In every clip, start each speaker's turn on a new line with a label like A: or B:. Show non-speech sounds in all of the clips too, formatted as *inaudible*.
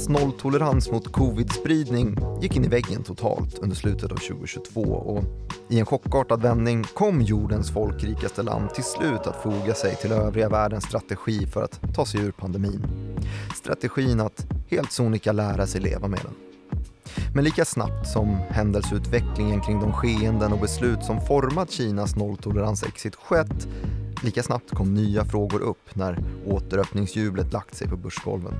A: Kinas nolltolerans mot covid-spridning gick in i väggen totalt under slutet av 2022 och i en chockartad vändning kom jordens folkrikaste land till slut att foga sig till övriga världens strategi för att ta sig ur pandemin. Strategin att helt sonika lära sig leva med den. Men lika snabbt som händelseutvecklingen kring de skeenden och beslut som format Kinas nolltolerans-exit skett, lika snabbt kom nya frågor upp när återöppningsjublet lagt sig på börsgolven.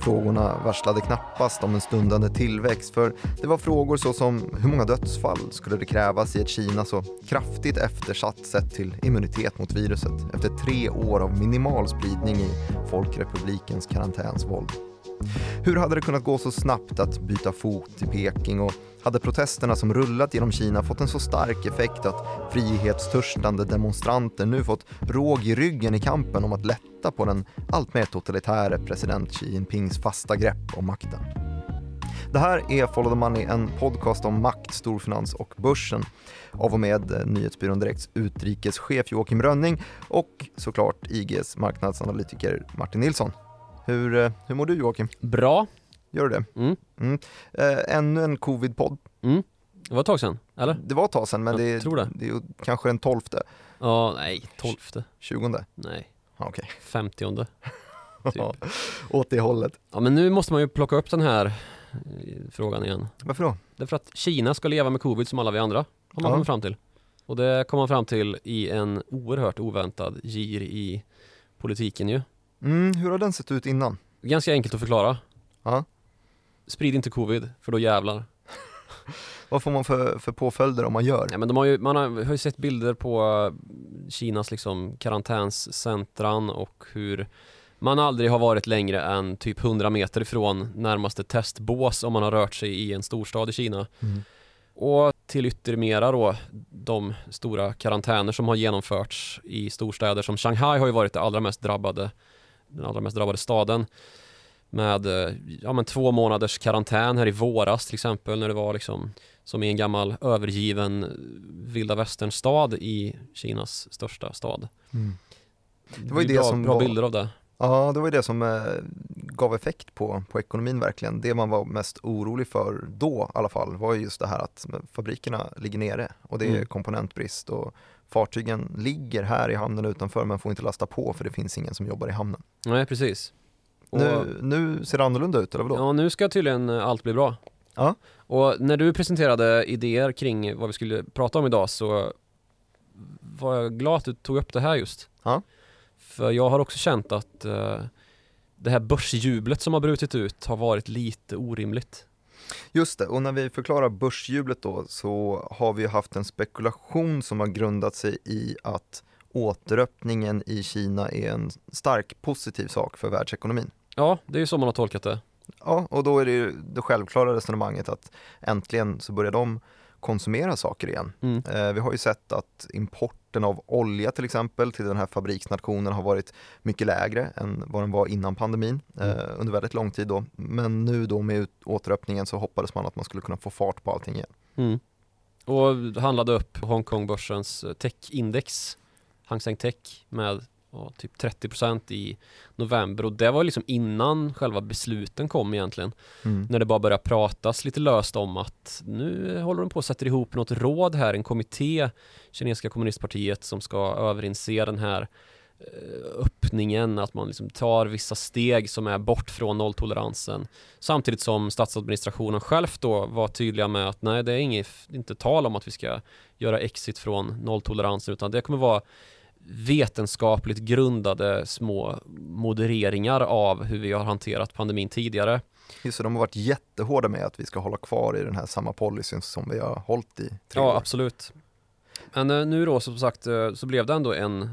A: Frågorna varslade knappast om en stundande tillväxt för det var frågor såsom hur många dödsfall skulle det krävas i ett Kina så kraftigt eftersatt sett till immunitet mot viruset efter tre år av minimal spridning i Folkrepublikens karantänsvåld. Hur hade det kunnat gå så snabbt att byta fot i Peking och hade protesterna som rullat genom Kina fått en så stark effekt att frihetstörstande demonstranter nu fått råg i ryggen i kampen om att lätta på den alltmer totalitäre president Xi Jinpings fasta grepp om makten? Det här är Follow the Money, en podcast om makt, storfinans och börsen av och med Nyhetsbyrån Direkts utrikeschef Joakim Rönning och såklart IGs marknadsanalytiker Martin Nilsson. Hur, eh, hur mår du Joakim?
B: Bra.
A: Gör du det?
B: Mm.
A: Mm. Äh, ännu en covid-podd.
B: Mm. Det var ett tag sedan, eller?
A: Det var ett tag sedan men det,
B: tror det.
A: det är ju kanske den tolfte.
B: Ja, nej, tolfte.
A: Tjugonde?
B: Nej.
A: Okej.
B: Femtionde. *laughs* Typ.
A: Åt det hållet.
B: Ja, men nu måste man ju plocka upp den här eh, frågan igen.
A: Varför då?
B: Därför att Kina ska leva med covid som alla vi andra, har man
A: Ja.
B: kommit fram till. Och det kom man fram till i en oerhört oväntad gir i politiken ju.
A: Mm, hur har den sett ut innan?
B: Ganska enkelt att förklara.
A: Ja.
B: Sprid inte covid, för då jävlar. *laughs*
A: Vad får man för, för påföljder om man gör?
B: Ja, men de har ju, man har, har ju sett bilder på eh, Kinas liksom karantänscentran och hur man aldrig har varit längre än typ 100 meter ifrån närmaste testbås om man har rört sig i en storstad i Kina.
A: Mm.
B: Och till yttermera då de stora karantäner som har genomförts i storstäder som Shanghai har ju varit det allra mest drabbade, den allra mest drabbade staden med eh, ja, men två månaders karantän här i våras till exempel när det var liksom som i en gammal övergiven vilda västern-stad i Kinas största stad.
A: Mm.
B: Det
A: var ju det
B: bra,
A: som
B: bra
A: var-
B: bilder av det.
A: Ja, det var ju det som eh, gav effekt på, på ekonomin verkligen. Det man var mest orolig för då i alla fall var ju just det här att fabrikerna ligger nere och det är
B: Mm.
A: komponentbrist och fartygen ligger här i hamnen utanför men får inte lasta på för det finns ingen som jobbar i hamnen.
B: Nej, precis. Och,
A: Nu, nu ser det annorlunda ut, eller vadå?
B: Ja, nu ska tydligen eh, allt bli bra.
A: Ja.
B: Och när du presenterade idéer kring vad vi skulle prata om idag så var jag glad att du tog upp det här just.
A: Ja.
B: För jag har också känt att eh, det här börsjublet som har brutit ut har varit lite orimligt.
A: Just det, och när vi förklarar börsjublet då så har vi haft en spekulation som har grundat sig i att återöppningen i Kina är en stark positiv sak för världsekonomin.
B: Ja, det är ju så man har tolkat det.
A: Ja, och då är det ju det självklara resonemanget att äntligen så börjar de konsumera saker igen.
B: Mm.
A: Eh, vi har ju sett att importen av olja till exempel till den här fabriksnationen har varit mycket lägre än vad den var innan pandemin eh,
B: Mm.
A: under väldigt lång tid då. Men nu då med återöppningen så hoppades man att man skulle kunna få fart på allting igen.
B: Mm. Och handlade upp Hongkongbörsens eh, techindex, Hang Seng Tech, med ja, typ 30% i november och det var liksom innan själva besluten kom egentligen.
A: Mm.
B: När det bara började pratas lite löst om att nu håller de på att sätta ihop något råd här, en kommitté, kinesiska kommunistpartiet som ska överinse den här eh, öppningen, att man liksom tar vissa steg som är bort från nolltoleransen. Samtidigt som statsadministrationen själv då var tydliga med att nej, det är inget, inte tal om att vi ska göra exit från nolltoleransen, utan det kommer vara vetenskapligt grundade små modereringar av hur vi har hanterat pandemin tidigare.
A: Just det, de har varit jättehårda med att vi ska hålla kvar i den här samma policyn som vi har hållit i tre
B: Ja,
A: år.
B: absolut. Men eh, nu då som sagt eh, så blev det ändå en,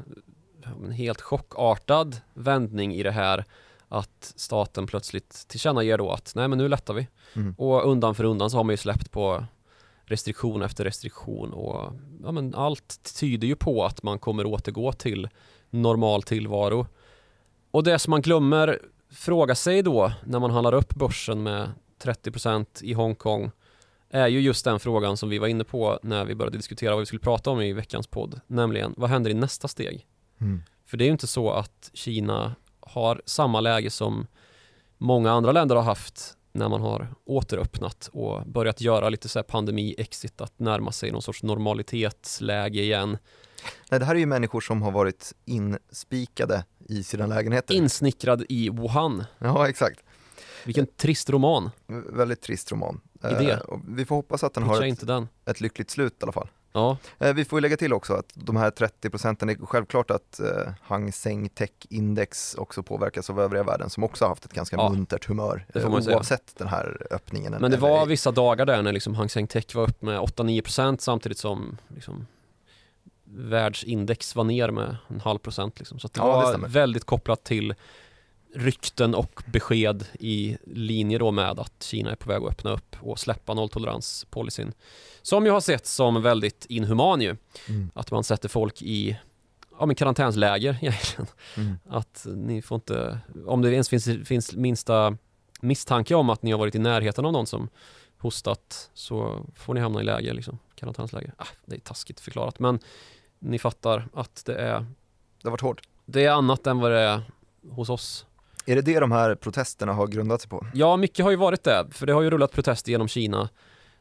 B: en helt chockartad vändning i det här att staten plötsligt tillkännager då att nej men nu lättar vi.
A: Mm.
B: Och undan för undan så har man ju släppt på restriktion efter restriktion och ja, men allt tyder ju på att man kommer återgå till normal tillvaro. Och det som man glömmer fråga sig då när man handlar upp börsen med 30% i Hongkong är ju just den frågan som vi var inne på när vi började diskutera vad vi skulle prata om i veckans podd, nämligen vad händer i nästa steg?
A: Mm.
B: För det är ju inte så att Kina har samma läge som många andra länder har haft när man har återöppnat och börjat göra lite så pandemi-exit, att närma sig någon sorts normalitetsläge igen.
A: Nej, det här är ju människor som har varit inspikade i sina lägenheter.
B: Insnickrad i Wuhan.
A: Ja, exakt.
B: Vilken trist roman.
A: Väldigt trist roman.
B: Idé.
A: Eh, vi får hoppas att den
B: Pitcha
A: har ett,
B: den.
A: ett lyckligt slut i alla fall.
B: Ja,
A: Eh, vi får ju lägga till också att de här 30 procenten är självklart att eh, Hang Seng Tech Index också påverkas av övriga världen som också har haft ett ganska
B: Ja,
A: muntert humör
B: det får
A: eh,
B: man säga.
A: oavsett den här öppningen.
B: men det var vissa dagar där när liksom Hang Seng Tech var upp med 8-9% samtidigt som liksom världsindex var ner med en halv procent. Liksom. Så det
A: Ja, det
B: var
A: stämmer.
B: väldigt kopplat till rykten och besked i linje då med att Kina är på väg att öppna upp och släppa nolltoleranspolicyn. Som ju har sett som väldigt inhuman ju.
A: Mm.
B: Att man sätter folk i ja, men karantänsläger egentligen.
A: Mm.
B: Att ni får inte, om det ens finns, finns minsta misstanke om att ni har varit i närheten av någon som hostat så får ni hamna i läger, liksom, karantänsläger. Ah, det är taskigt förklarat men ni fattar att det är,
A: Det har varit hårt.
B: det är annat än vad det är hos oss.
A: Är det det de här protesterna har grundat sig på?
B: Ja, mycket har ju varit det, för det har ju rullat protester genom Kina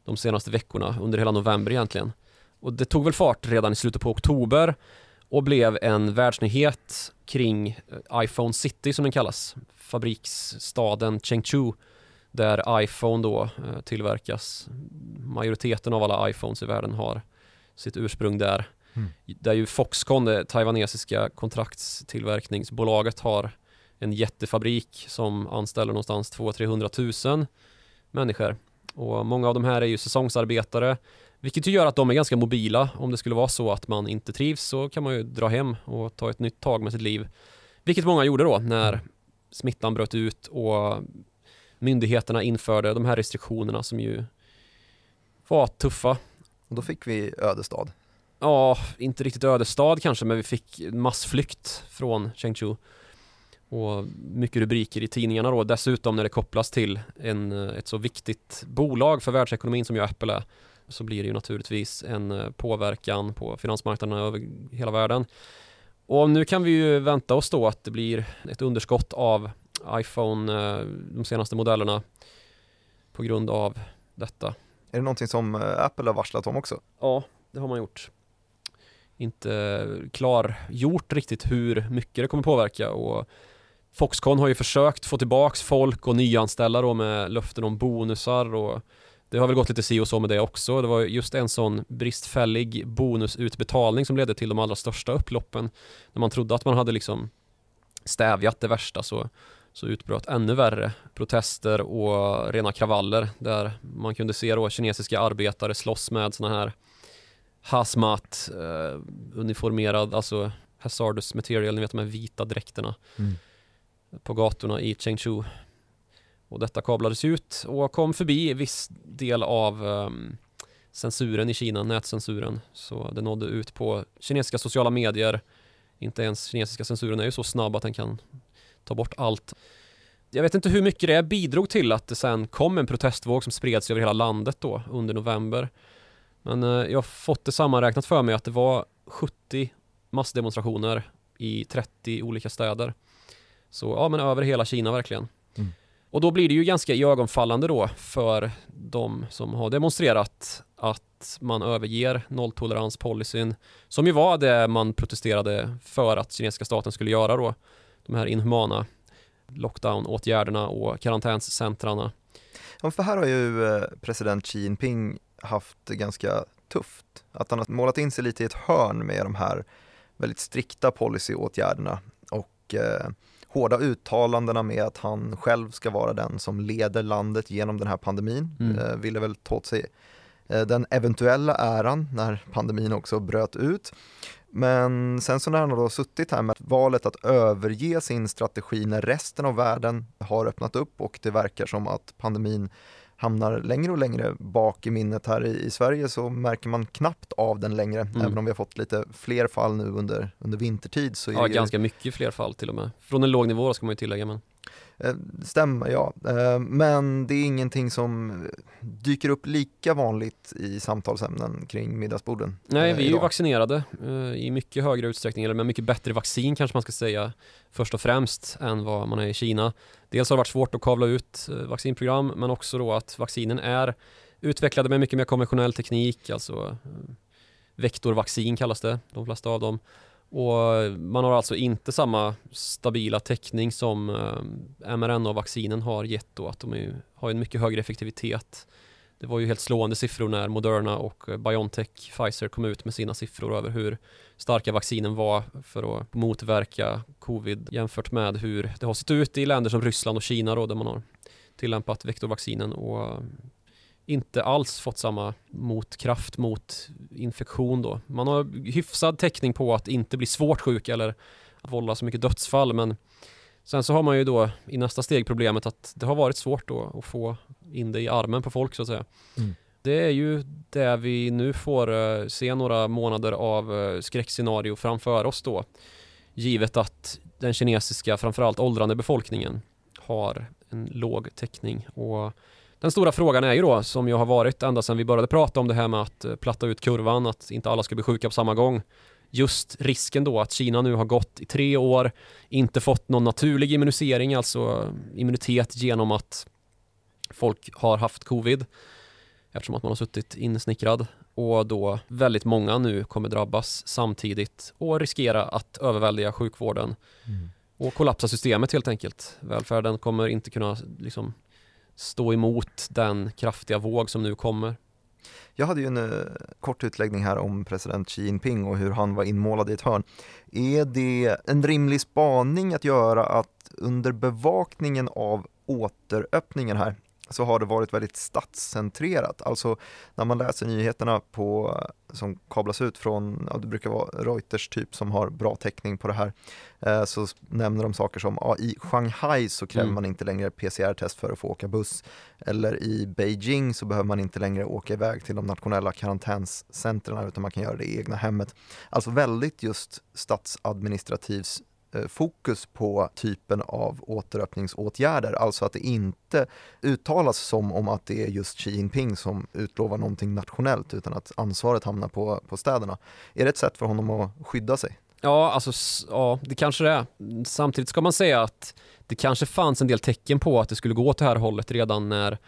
B: de senaste veckorna, under hela november egentligen. Och det tog väl fart redan i slutet på oktober och blev en världsnyhet kring eh, iPhone City som den kallas, fabriksstaden Chengdu, där iPhone då eh, tillverkas. Majoriteten av alla iPhones i världen har sitt ursprung där.
A: Mm.
B: Där ju Foxconn, det taiwanesiska kontraktstillverkningsbolaget, har en jättefabrik som anställer någonstans 200-300 000 människor. Och många av de här är ju säsongsarbetare, vilket ju gör att de är ganska mobila. Om det skulle vara så att man inte trivs så kan man ju dra hem och ta ett nytt tag med sitt liv. Vilket många gjorde då när smittan bröt ut och myndigheterna införde de här restriktionerna som ju var tuffa.
A: Och då fick vi Ödestad.
B: Ja, inte riktigt ödestad kanske, men vi fick massflykt från Chengdu. Och mycket rubriker i tidningarna då, dessutom när det kopplas till en, eh, ett så viktigt bolag för världsekonomin som ju Apple är, så blir det ju naturligtvis en eh, påverkan på finansmarknaderna över hela världen. Och nu kan vi ju vänta oss då att det blir ett underskott av iPhone, eh, de senaste modellerna, på grund av detta.
A: Är det någonting som Apple har varslat om också?
B: Ja, det har man gjort. Inte klargjort riktigt hur mycket det kommer påverka och Foxconn har ju försökt få tillbaks folk och nyanställa då med löften om bonusar och det har väl gått lite si och så med det också. Det var just en sån bristfällig bonusutbetalning som ledde till de allra största upploppen. När man trodde att man hade liksom stävjat det värsta så, så utbröt ännu värre protester och rena kravaller där man kunde se då kinesiska arbetare slåss med såna här hazmat, eh, uniformerad, alltså hazardous material, ni vet de här vita dräkterna mm på gatorna i Chengdu. Och detta kablades ut och kom förbi viss del av um, censuren i Kina, nätcensuren. Så det nådde ut på kinesiska sociala medier. Inte ens kinesiska censuren är ju så snabb att den kan ta bort allt. Jag vet inte hur mycket det bidrog till att det sen kom en protestvåg som spreds över hela landet då under november. Men eh, jag har fått det sammanräknat för mig att det var 70 massdemonstrationer i 30 olika städer. Så ja, men över hela Kina verkligen.
A: Mm.
B: Och då blir det ju ganska iögonfallande då för de som har demonstrerat att man överger nolltoleranspolicyn som ju var det man protesterade för att kinesiska staten skulle göra då. De här inhumana lockdown-åtgärderna och karantänscentrarna.
A: Ja, för här har ju eh, president Xi Jinping haft ganska tufft. Att han har målat in sig lite i ett hörn med de här väldigt strikta policyåtgärderna och eh, hårda uttalandena med att han själv ska vara den som leder landet genom den här pandemin.
B: Mm.
A: Eh, ville väl ta åt sig eh, den eventuella äran när pandemin också bröt ut. Men sen så när han har suttit här med valet att överge sin strategi när resten av världen har öppnat upp och det verkar som att pandemin hamnar längre och längre bak i minnet här i, i Sverige så märker man knappt av den längre.
B: Mm.
A: Även om vi har fått lite fler fall nu under, under vintertid så är
B: Ja, ganska mycket fler fall till och med. Från en låg nivå ska man ju tillägga men
A: stämmer, ja. Eh, men det är ingenting som dyker upp lika vanligt i samtalsämnen kring middagsborden.
B: Nej,
A: eh,
B: vi är ju vaccinerade i mycket högre utsträckning, eller med mycket bättre vaccin kanske man ska säga, först och främst än vad man är i Kina. Dels har det varit svårt att kavla ut vaccinprogram, men också då att vaccinen är utvecklade med mycket mer konventionell teknik, alltså vektorvaccin kallas det, de flesta av dem. Och man har alltså inte samma stabila täckning som eh, mRNA-vaccinen har gett då, att de är, har en mycket högre effektivitet. Det var ju helt slående siffror när Moderna och eh, Biontech, Pfizer kom ut med sina siffror över hur starka vaccinen var för att motverka covid jämfört med hur det har sett ut i länder som Ryssland och Kina då, där man har tillämpat vektorvaccinen och eh, inte alls fått samma motkraft mot infektion då. Man har hyfsad täckning på att inte bli svårt sjuk eller att vålla så mycket dödsfall men sen så har man ju då i nästa steg problemet att det har varit svårt då att få in det i armen på folk så att säga. Mm. Det är ju det vi nu får uh, se några månader av uh, skräckscenario framför oss då. Givet att den kinesiska, framförallt åldrande befolkningen har en låg täckning och den stora frågan är ju då, som ju har varit ända sedan vi började prata om det här med att eh, platta ut kurvan, att inte alla ska bli sjuka på samma gång. Just risken då att Kina nu har gått i tre år, inte fått någon naturlig immunisering, alltså immunitet genom att folk har haft covid eftersom att man har suttit insnickrad och då väldigt många nu kommer drabbas samtidigt och riskera att överväldiga sjukvården mm. och kollapsa systemet helt enkelt. Välfärden kommer inte kunna liksom stå emot den kraftiga våg som nu kommer.
A: Jag hade ju en uh, kort utläggning här om president Xi Jinping och hur han var inmålad i ett hörn. Är det en rimlig spaning att göra att under bevakningen av återöppningen här så har det varit väldigt statscentrerat. Alltså när man läser nyheterna på, som kablas ut från, ja, det brukar vara Reuters typ som har bra täckning på det här, eh, så nämner de saker som ja, i Shanghai så kräver mm. man inte längre PCR-test för att få åka buss. Eller i Beijing så behöver man inte längre åka iväg till de nationella karantänscentren utan man kan göra det i egna hemmet. Alltså väldigt just statsadministrativs Eh, fokus på typen av återöppningsåtgärder, alltså att det inte uttalas som om att det är just Xi Jinping som utlovar någonting nationellt utan att ansvaret hamnar på, på städerna. Är det ett sätt för honom att skydda sig?
B: Ja, alltså ja, det kanske det är. Samtidigt ska man säga att det kanske fanns en del tecken på att det skulle gå åt det här hållet redan när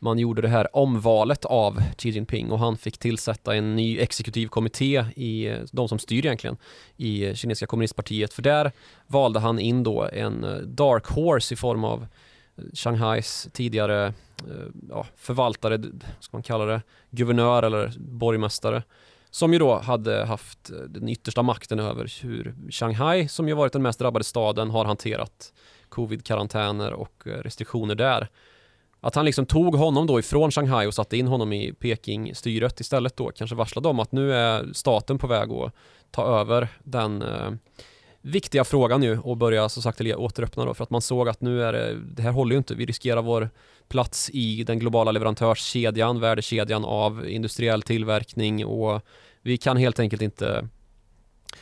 B: man gjorde det här omvalet av Xi Jinping och han fick tillsätta en ny exekutiv kommitté i eh, de som styr egentligen i eh, kinesiska kommunistpartiet för där valde han in då en eh, dark horse i form av Shanghais tidigare ja, förvaltare, ska man kalla det, guvernör eller borgmästare som ju då hade haft den yttersta makten över hur Shanghai, som ju varit den mest drabbade staden, har hanterat covid-karantäner och restriktioner där. Att han liksom tog honom då ifrån Shanghai och satte in honom i Peking-styret istället då kanske varslade om att nu är staten på väg att ta över den eh, viktiga frågan nu och börja så sagt återöppna då för att man såg att nu är det, det här håller ju inte, vi riskerar vår plats i den globala leverantörskedjan, värdekedjan av industriell tillverkning och vi kan helt enkelt inte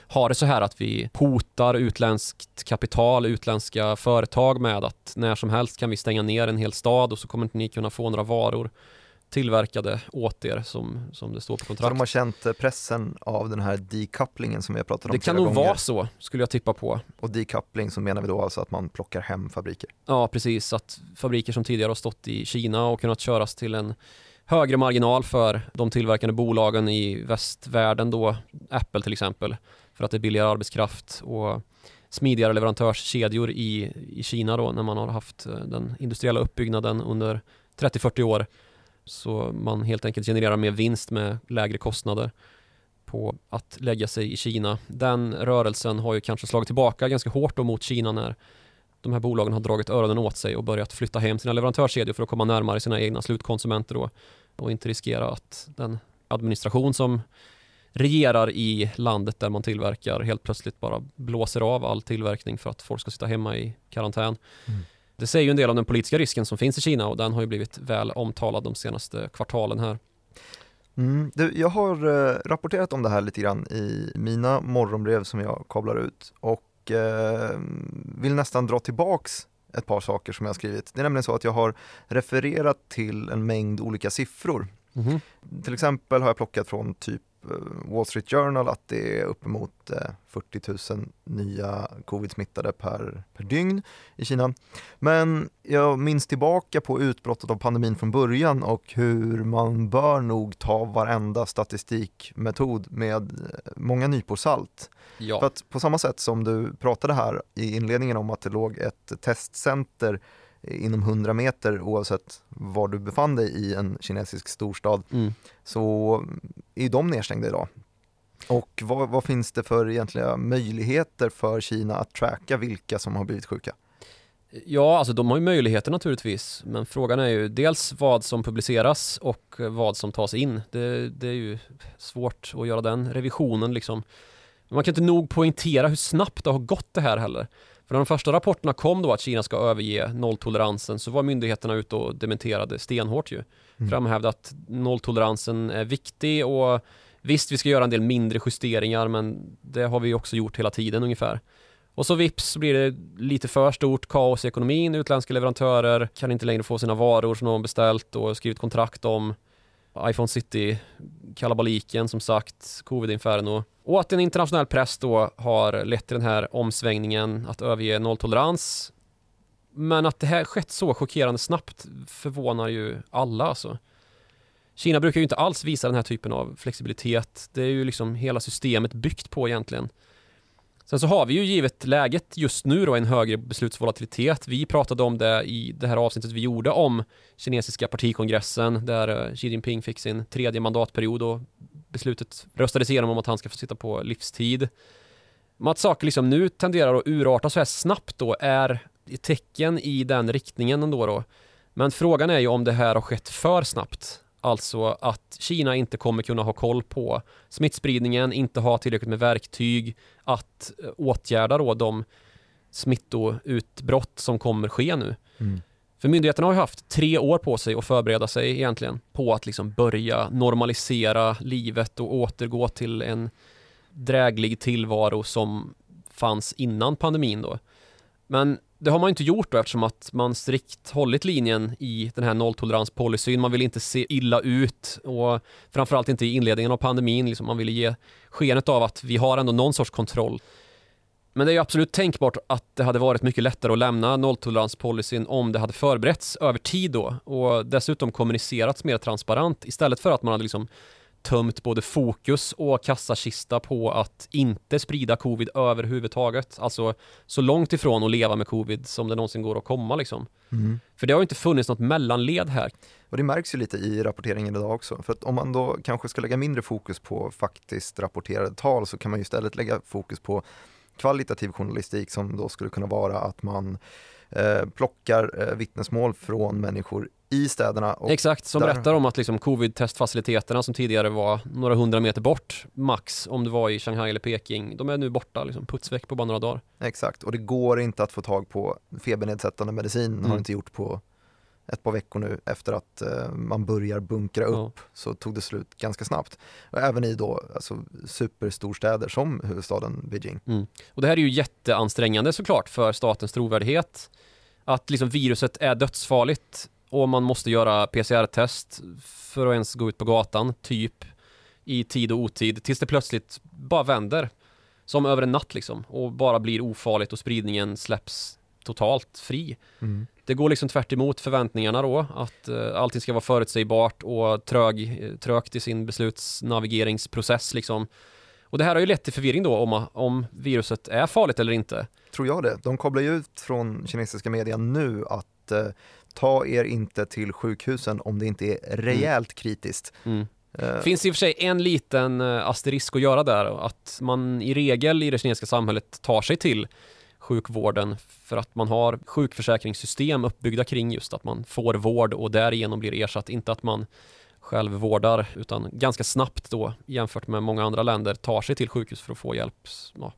B: ha det så här att vi hotar utländskt kapital, utländska företag med att när som helst kan vi stänga ner en hel stad och så kommer inte ni kunna få några varor tillverkade åt er som, som det står på kontrakt. Så
A: de har känt eh, pressen av den här decouplingen som vi har pratat om
B: Det kan nog gånger. vara så, skulle jag tippa på.
A: Och decoupling så menar vi då alltså att man plockar hem fabriker?
B: Ja, precis. Att fabriker som tidigare har stått i Kina och kunnat köras till en högre marginal för de tillverkande bolagen i västvärlden då, Apple till exempel, för att det är billigare arbetskraft och smidigare leverantörskedjor i, i Kina då när man har haft eh, den industriella uppbyggnaden under 30-40 år. Så man helt enkelt genererar mer vinst med lägre kostnader på att lägga sig i Kina. Den rörelsen har ju kanske slagit tillbaka ganska hårt då mot Kina när de här bolagen har dragit öronen åt sig och börjat flytta hem sina leverantörskedjor för att komma närmare sina egna slutkonsumenter då och inte riskera att den administration som regerar i landet där man tillverkar helt plötsligt bara blåser av all tillverkning för att folk ska sitta hemma i karantän. Mm. Det säger ju en del om den politiska risken som finns i Kina och den har ju blivit väl omtalad de senaste kvartalen här.
A: Mm, du, jag har eh, rapporterat om det här lite grann i mina morgonbrev som jag kablar ut och eh, vill nästan dra tillbaks ett par saker som jag har skrivit. Det är nämligen så att jag har refererat till en mängd olika siffror.
B: Mhm.
A: Till exempel har jag plockat från typ Wall Street Journal att det är uppemot eh, 40 000 nya covid-smittade per, per dygn i Kina. Men jag minns tillbaka på utbrottet av pandemin från början och hur man bör nog ta varenda statistikmetod med eh, många nypor salt. För
B: Ja,
A: att på samma sätt som du pratade här i inledningen om att det låg ett testcenter inom 100 meter oavsett var du befann dig i en kinesisk storstad
B: mm.
A: så är de nedstängda idag. Och vad, vad finns det för egentliga möjligheter för Kina att tracka vilka som har blivit sjuka?
B: ja alltså de har ju möjligheter naturligtvis, men frågan är ju dels vad som publiceras och vad som tas in. Det, det är ju svårt att göra den revisionen liksom. Man kan inte nog poängtera hur snabbt det har gått det här heller. För när de första rapporterna kom då att Kina ska överge nolltoleransen så var myndigheterna ute och dementerade stenhårt ju.
A: Mm.
B: Framhävde att nolltoleransen är viktig och visst vi ska göra en del mindre justeringar men det har vi också gjort hela tiden ungefär. Och så vips blir det lite för stort kaos i ekonomin, utländska leverantörer kan inte längre få sina varor som de har beställt och skrivit kontrakt om iPhone City, kalabaliken som sagt, covid-inferno. Och att en internationell press då har lett till den här omsvängningen att överge nolltolerans. Men att det här skett så chockerande snabbt förvånar ju alla alltså. Kina brukar ju inte alls visa den här typen av flexibilitet. Det är ju liksom hela systemet byggt på egentligen. Sen så har vi ju givet läget just nu då en högre beslutsvolatilitet. Vi pratade om det i det här avsnittet vi gjorde om kinesiska partikongressen där eh, Xi Jinping fick sin tredje mandatperiod och beslutet röstades igenom om att han ska få sitta på livstid. Men att saker liksom nu tenderar att urarta så här snabbt då är tecken i den riktningen ändå då. Men frågan är ju om det här har skett för snabbt. Alltså att Kina inte kommer kunna ha koll på smittspridningen, inte ha tillräckligt med verktyg att eh, åtgärda då de smittoutbrott som kommer ske nu. För myndigheterna har ju haft tre år på sig att förbereda sig egentligen på att liksom börja normalisera livet och återgå till en dräglig tillvaro som fanns innan pandemin då. Men det har man inte gjort då eftersom att man strikt hållit linjen i den här nolltoleranspolicyn. Man vill inte se illa ut och framförallt inte i inledningen av pandemin. Liksom man ville ge skenet av att vi har ändå någon sorts kontroll. Men det är ju absolut tänkbart att det hade varit mycket lättare att lämna nolltoleranspolicyn om det hade förberetts över tid då och dessutom kommunicerats mer transparent istället för att man hade liksom tömt både fokus och kassakista på att inte sprida covid överhuvudtaget. Alltså så långt ifrån att leva med covid som det någonsin går att komma liksom.
A: Mm.
B: För det har ju inte funnits något mellanled här.
A: Och det märks ju lite i rapporteringen idag också. För att om man då kanske ska lägga mindre fokus på faktiskt rapporterade tal så kan man ju istället lägga fokus på kvalitativ journalistik som då skulle kunna vara att man plockar eh, vittnesmål från människor i städerna. Och
B: Exakt, som
A: där-
B: berättar om att liksom covid-testfaciliteterna som tidigare var några hundra meter bort, max, om det var i Shanghai eller Peking, de är nu borta, liksom, puts väck på bara några dagar.
A: Exakt, och det går inte att få tag på febernedsättande medicin, har
B: Mm.
A: det inte gjort på ett par veckor nu efter att eh, man börjar bunkra upp
B: Ja.
A: så tog det slut ganska snabbt. Och även i då alltså, superstorstäder som huvudstaden Beijing.
B: Och det här är ju jätteansträngande såklart för statens trovärdighet. Att liksom viruset är dödsfarligt och man måste göra PCR-test för att ens gå ut på gatan, typ i tid och otid, tills det plötsligt bara vänder. Som över en natt liksom och bara blir ofarligt och spridningen släpps totalt fri. Det går liksom tvärt emot förväntningarna då, att eh, allting ska vara förutsägbart och trög, trögt i sin beslutsnavigeringsprocess liksom. Och det här har ju lett till förvirring då om, om viruset är farligt eller inte.
A: Tror jag det. De kablar ju ut från kinesiska media nu att eh, ta er inte till sjukhusen om det inte är rejält kritiskt.
B: Mm.
A: Eh,
B: finns i och för sig en liten eh, asterisk att göra där, att man i regel i det kinesiska samhället tar sig till sjukvården för att man har sjukförsäkringssystem uppbyggda kring just att man får vård och därigenom blir ersatt, inte att man själv vårdar utan ganska snabbt då jämfört med många andra länder tar sig till sjukhus för att få hjälp ja,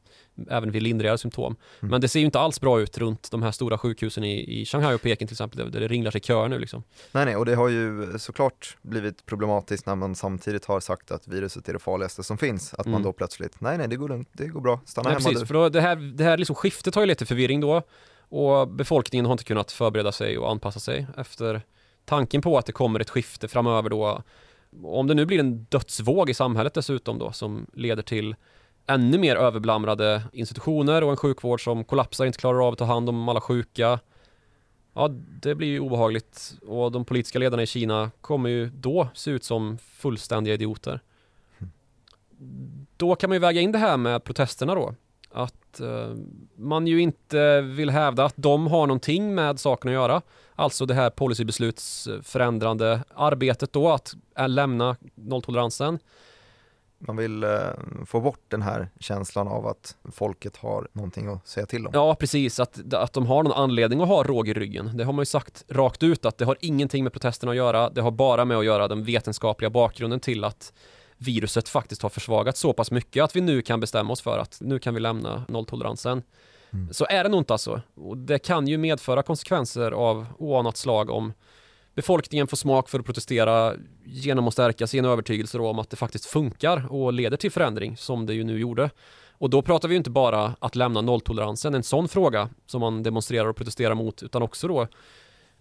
B: även vid lindrigare symptom.
A: Mm.
B: Men det ser ju inte alls bra ut runt de här stora sjukhusen i, i Shanghai och Peking till exempel där det ringlar sig köer nu liksom.
A: Nej, nej, och det har ju såklart blivit problematiskt när man samtidigt har sagt att viruset är det farligaste som finns. Att man
B: Mm.
A: då plötsligt, nej, nej, det går lugnt, det går bra, stanna
B: Nej,
A: hemma
B: precis,
A: du.
B: för då, det, här, det här liksom skiftet har ju lett till förvirring då Och befolkningen har inte kunnat förbereda sig och anpassa sig efter tanken på att det kommer ett skifte framöver då. Om det nu blir en dödsvåg i samhället dessutom då som leder till ännu mer överblamrade institutioner och en sjukvård som kollapsar, inte klarar av att ta hand om alla sjuka. Ja, det blir ju obehagligt och de politiska ledarna i Kina kommer ju då se ut som fullständiga idioter. Då kan man ju väga in det här med protesterna då. Att eh, man ju inte vill hävda att de har någonting med saken att göra. Alltså det här policybeslutsförändrande arbetet då att lämna nolltoleransen
A: man vill eh, få bort den här känslan av att folket har någonting att säga till om.
B: Ja, precis. Att, att de har någon anledning att ha råg i ryggen. Det har man ju sagt rakt ut att det har ingenting med protesterna att göra. Det har bara med att göra den vetenskapliga bakgrunden till att viruset faktiskt har försvagats så pass mycket att vi nu kan bestämma oss för att nu kan vi lämna nolltoleransen. Mm. Så är det nog inte alltså. Och det kan ju medföra konsekvenser av oanat slag om befolkningen får smak för att protestera genom att stärka sin övertygelse om att det faktiskt funkar och leder till förändring som det ju nu gjorde. Och då pratar vi inte bara att lämna nolltoleransen, en sån fråga som man demonstrerar och protesterar mot, utan också då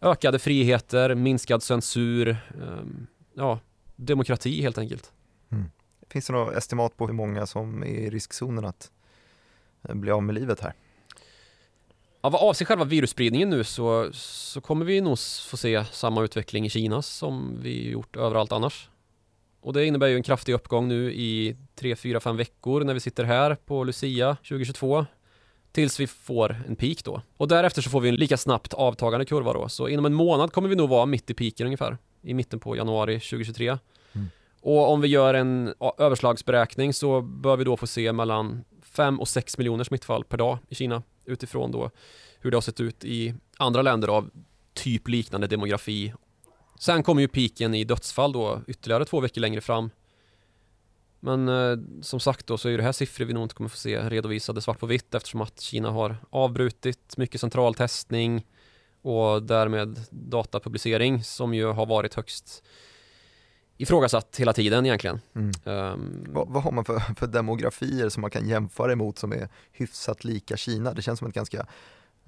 B: ökade friheter, minskad censur, ehm, ja, demokrati helt enkelt.
A: Mm. Finns det något estimat på hur många som är i riskzonen att eh, bli av med livet här?
B: Ja, vad avser själva virusspridningen nu så, så kommer vi nog få se samma utveckling i Kina som vi gjort överallt annars. Och det innebär ju en kraftig uppgång nu i 3, 4, 5 veckor när vi sitter här på Lucia 2022 tills vi får en peak då. Och därefter så får vi en lika snabbt avtagande kurva då. Så inom en månad kommer vi nog vara mitt i peaken ungefär. I mitten på januari 2023. Mm. Och om vi gör en överslagsberäkning så bör vi då få se mellan 5 och 6 miljoner smittfall per dag i Kina utifrån då hur det har sett ut i andra länder av typ liknande demografi. Sen kommer ju piken i dödsfall då ytterligare två veckor längre fram. Men eh, som sagt då så är det här siffror vi nog inte kommer få se redovisade svart på vitt eftersom att Kina har avbrutit mycket central testning och därmed datapublicering som ju har varit högst ifrågasatt hela tiden egentligen. Mm.
A: Um, vad, vad, har man för, *laughs* för, demografier som man kan jämföra emot som är hyfsat lika Kina? Det känns som ett ganska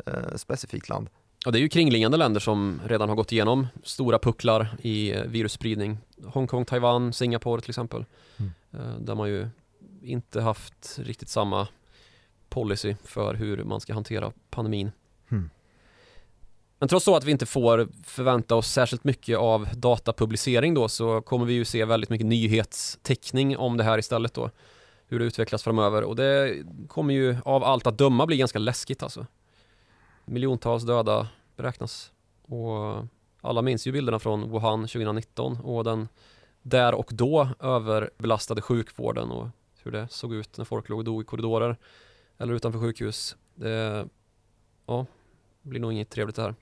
A: uh, specifikt land.
B: Ja, det är ju kringliggande länder som redan har gått igenom stora pucklar i eh, virusspridning. Hongkong, Taiwan, Singapore till exempel. Mm. Uh, där man ju inte haft riktigt samma policy för hur man ska hantera pandemin. Mm. Men trots så att vi inte får förvänta oss särskilt mycket av datapublicering då så kommer vi ju se väldigt mycket nyhetsteckning om det här istället då. Hur det utvecklas framöver och det kommer ju av allt att döma bli ganska läskigt alltså. Miljontals döda beräknas och alla minns ju bilderna från Wuhan 2019 och den där och då överbelastade sjukvården och hur det såg ut när folk låg och dog i korridorer eller utanför sjukhus. Det, ja, blir nog inget trevligt det här.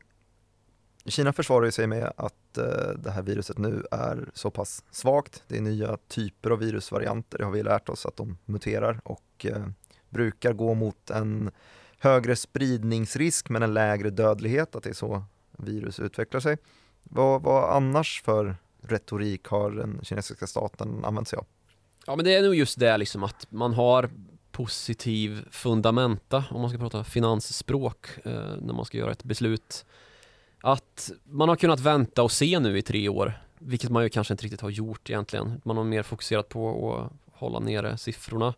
A: Kina försvarar sig med att eh, det här viruset nu är så pass svagt. Det är nya typer av virusvarianter, det har vi lärt oss att de muterar och eh, brukar gå mot en högre spridningsrisk men en lägre dödlighet, att det är så virus utvecklar sig. Vad, vad annars för retorik har den kinesiska staten använt sig av?
B: Ja men det är nog just det liksom att man har positiv fundamenta om man ska prata finansspråk eh, när man ska göra ett beslut att man har kunnat vänta och se nu i tre år, vilket man ju kanske inte riktigt har gjort egentligen. Man har mer fokuserat på att hålla nere siffrorna.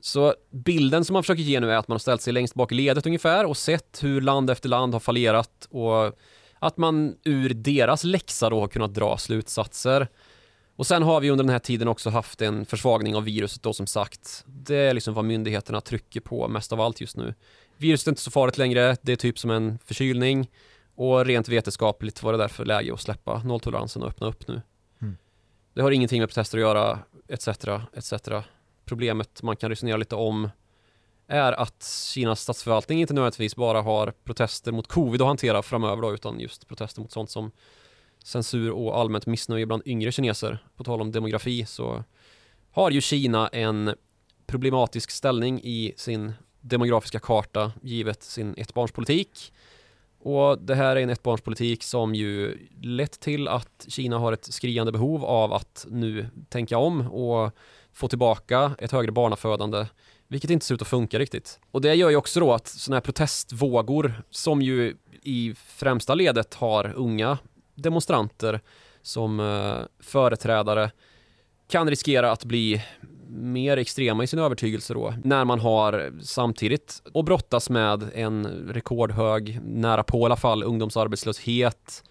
B: Så bilden som man försöker ge nu är att man har ställt sig längst bak i ledet ungefär och sett hur land efter land har fallerat och att man ur deras läxa då har kunnat dra slutsatser. Och sen har vi under den här tiden också haft en försvagning av viruset då som sagt. Det är liksom vad myndigheterna trycker på mest av allt just nu. Viruset är inte så farligt längre, det är typ som en förkylning. Och rent vetenskapligt var det därför läge att släppa nolltoleransen och öppna upp nu. Mm. Det har ingenting med protester att göra, etc. etc. Problemet man kan resonera lite om är att Kinas statsförvaltning inte nödvändigtvis bara har protester mot covid att hantera framöver då, utan just protester mot sånt som censur och allmänt missnöje bland yngre kineser. På tal om demografi så har ju Kina en problematisk ställning i sin demografiska karta givet sin ettbarnspolitik och det här är en ettbarnspolitik som ju lett till att Kina har ett skriande behov av att nu tänka om och få tillbaka ett högre barnafödande Vilket inte ser ut att funka riktigt. Och det gör ju också då att sådana här protestvågor som ju i främsta ledet har unga demonstranter som eh, företrädare kan riskera att bli mer extrema i sin övertygelse då när man har samtidigt att brottas med en rekordhög, nära på i alla fall, ungdomsarbetslöshet,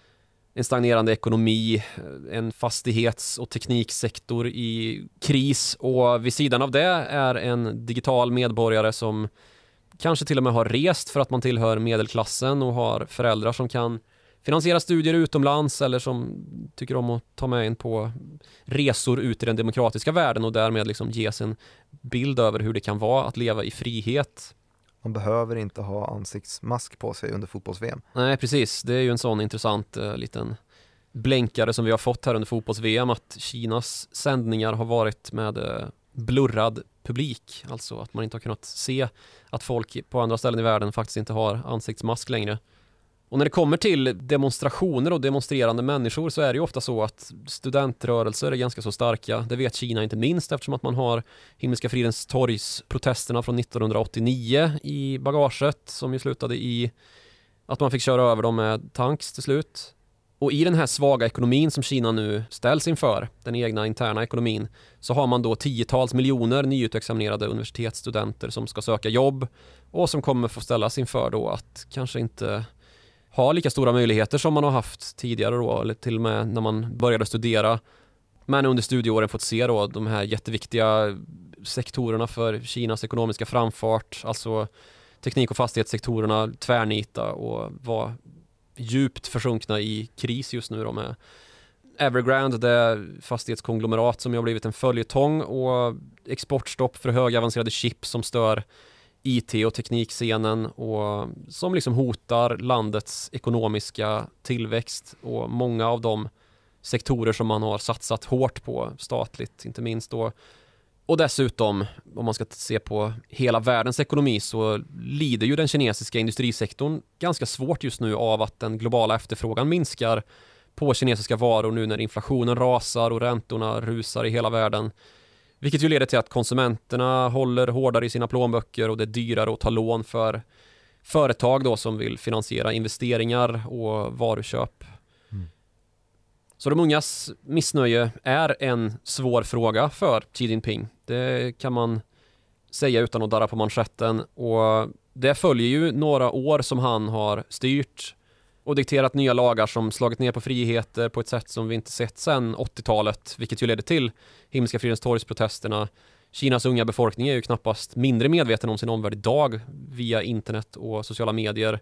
B: en stagnerande ekonomi, en fastighets och tekniksektor i kris. Och vid sidan av det är en digital medborgare som kanske till och med har rest för att man tillhör medelklassen och har föräldrar som kan finansiera studier utomlands eller som tycker om att ta med en på resor ut i den demokratiska världen och därmed liksom ges en bild över hur det kan vara att leva i frihet.
A: Man behöver inte ha ansiktsmask på sig under fotbolls-VM.
B: Nej, precis. Det är ju en sån intressant uh, liten blänkare som vi har fått här under fotbolls-VM att Kinas sändningar har varit med uh, blurrad publik, alltså att man inte har kunnat se att folk på andra ställen i världen faktiskt inte har ansiktsmask längre. Och när det kommer till demonstrationer och demonstrerande människor så är det ju ofta så att studentrörelser är ganska så starka. Det vet Kina inte minst eftersom att man har Himmelska fridens torgs-protesterna från 1989 i bagaget som ju slutade i att man fick köra över dem med tanks till slut. Och i den här svaga ekonomin som Kina nu ställs inför, den egna interna ekonomin, så har man då tiotals miljoner nyutexaminerade universitetsstudenter som ska söka jobb och som kommer få ställas inför då att kanske inte ha lika stora möjligheter som man har haft tidigare då, eller till och med när man började studera. Men under studieåren fått se då de här jätteviktiga sektorerna för Kinas ekonomiska framfart, alltså teknik och fastighetssektorerna tvärnita och vara djupt försjunkna i kris just nu då med Evergrande, det fastighetskonglomerat som har blivit en följetong och exportstopp för högavancerade chip som stör IT och teknikscenen och som liksom hotar landets ekonomiska tillväxt och många av de sektorer som man har satsat hårt på statligt, inte minst då. Och dessutom, om man ska se på hela världens ekonomi så lider ju den kinesiska industrisektorn ganska svårt just nu av att den globala efterfrågan minskar på kinesiska varor nu när inflationen rasar och räntorna rusar i hela världen. Vilket ju leder till att konsumenterna håller hårdare i sina plånböcker och det är dyrare att ta lån för företag då som vill finansiera investeringar och varuköp. Mm. Så de ungas missnöje är en svår fråga för Xi Jinping. Det kan man säga utan att darra på manschetten och det följer ju några år som han har styrt och dikterat nya lagar som slagit ner på friheter på ett sätt som vi inte sett sedan 80-talet, vilket ju ledde till Himmelska fridens torgsprotesterna. Kinas unga befolkning är ju knappast mindre medveten om sin omvärld idag via internet och sociala medier.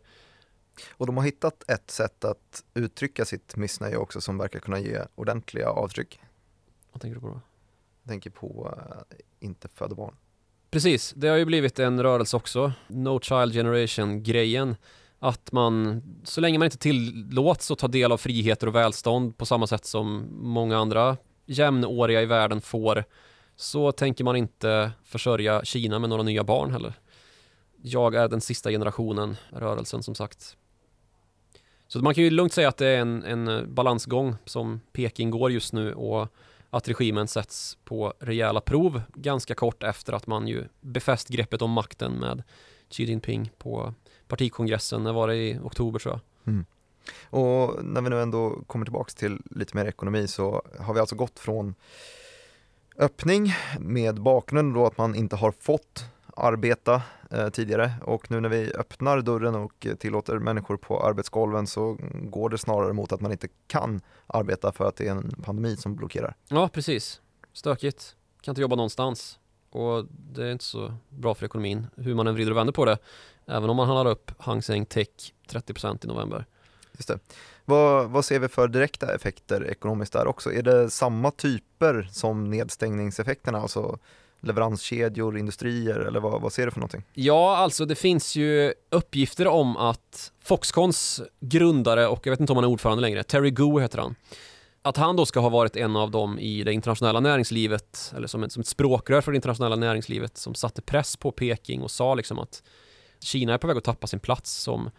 A: Och de har hittat ett sätt att uttrycka sitt missnöje också som verkar kunna ge ordentliga avtryck.
B: Vad tänker du på då?
A: Jag tänker på uh, inte föda barn.
B: Precis, det har ju blivit en rörelse också. No Child Generation-grejen att man, så länge man inte tillåts att ta del av friheter och välstånd på samma sätt som många andra jämnåriga i världen får, så tänker man inte försörja Kina med några nya barn heller. Jag är den sista generationen, rörelsen som sagt. Så man kan ju lugnt säga att det är en, en balansgång som Peking går just nu och att regimen sätts på rejäla prov ganska kort efter att man ju befäst greppet om makten med Xi Jinping på partikongressen, när var det i oktober tror jag. Mm.
A: Och när vi nu ändå kommer tillbaks till lite mer ekonomi så har vi alltså gått från öppning med bakgrund då att man inte har fått arbeta eh, tidigare och nu när vi öppnar dörren och tillåter människor på arbetsgolven så går det snarare mot att man inte kan arbeta för att det är en pandemi som blockerar.
B: Ja, precis. Stökigt. Kan inte jobba någonstans och det är inte så bra för ekonomin hur man än vrider och vänder på det. Även om man handlar upp Hang Seng Tech 30% i november.
A: Just det. Vad, vad ser vi för direkta effekter ekonomiskt där också? Är det samma typer som nedstängningseffekterna, alltså leveranskedjor, industrier eller vad, vad ser du för någonting?
B: Ja, alltså det finns ju uppgifter om att Foxcons grundare och jag vet inte om han är ordförande längre, Terry Goo heter han. Att han då ska ha varit en av dem i det internationella näringslivet, eller som ett, som ett språkrör för det internationella näringslivet som satte press på Peking och sa liksom att Kina är på väg att tappa sin plats som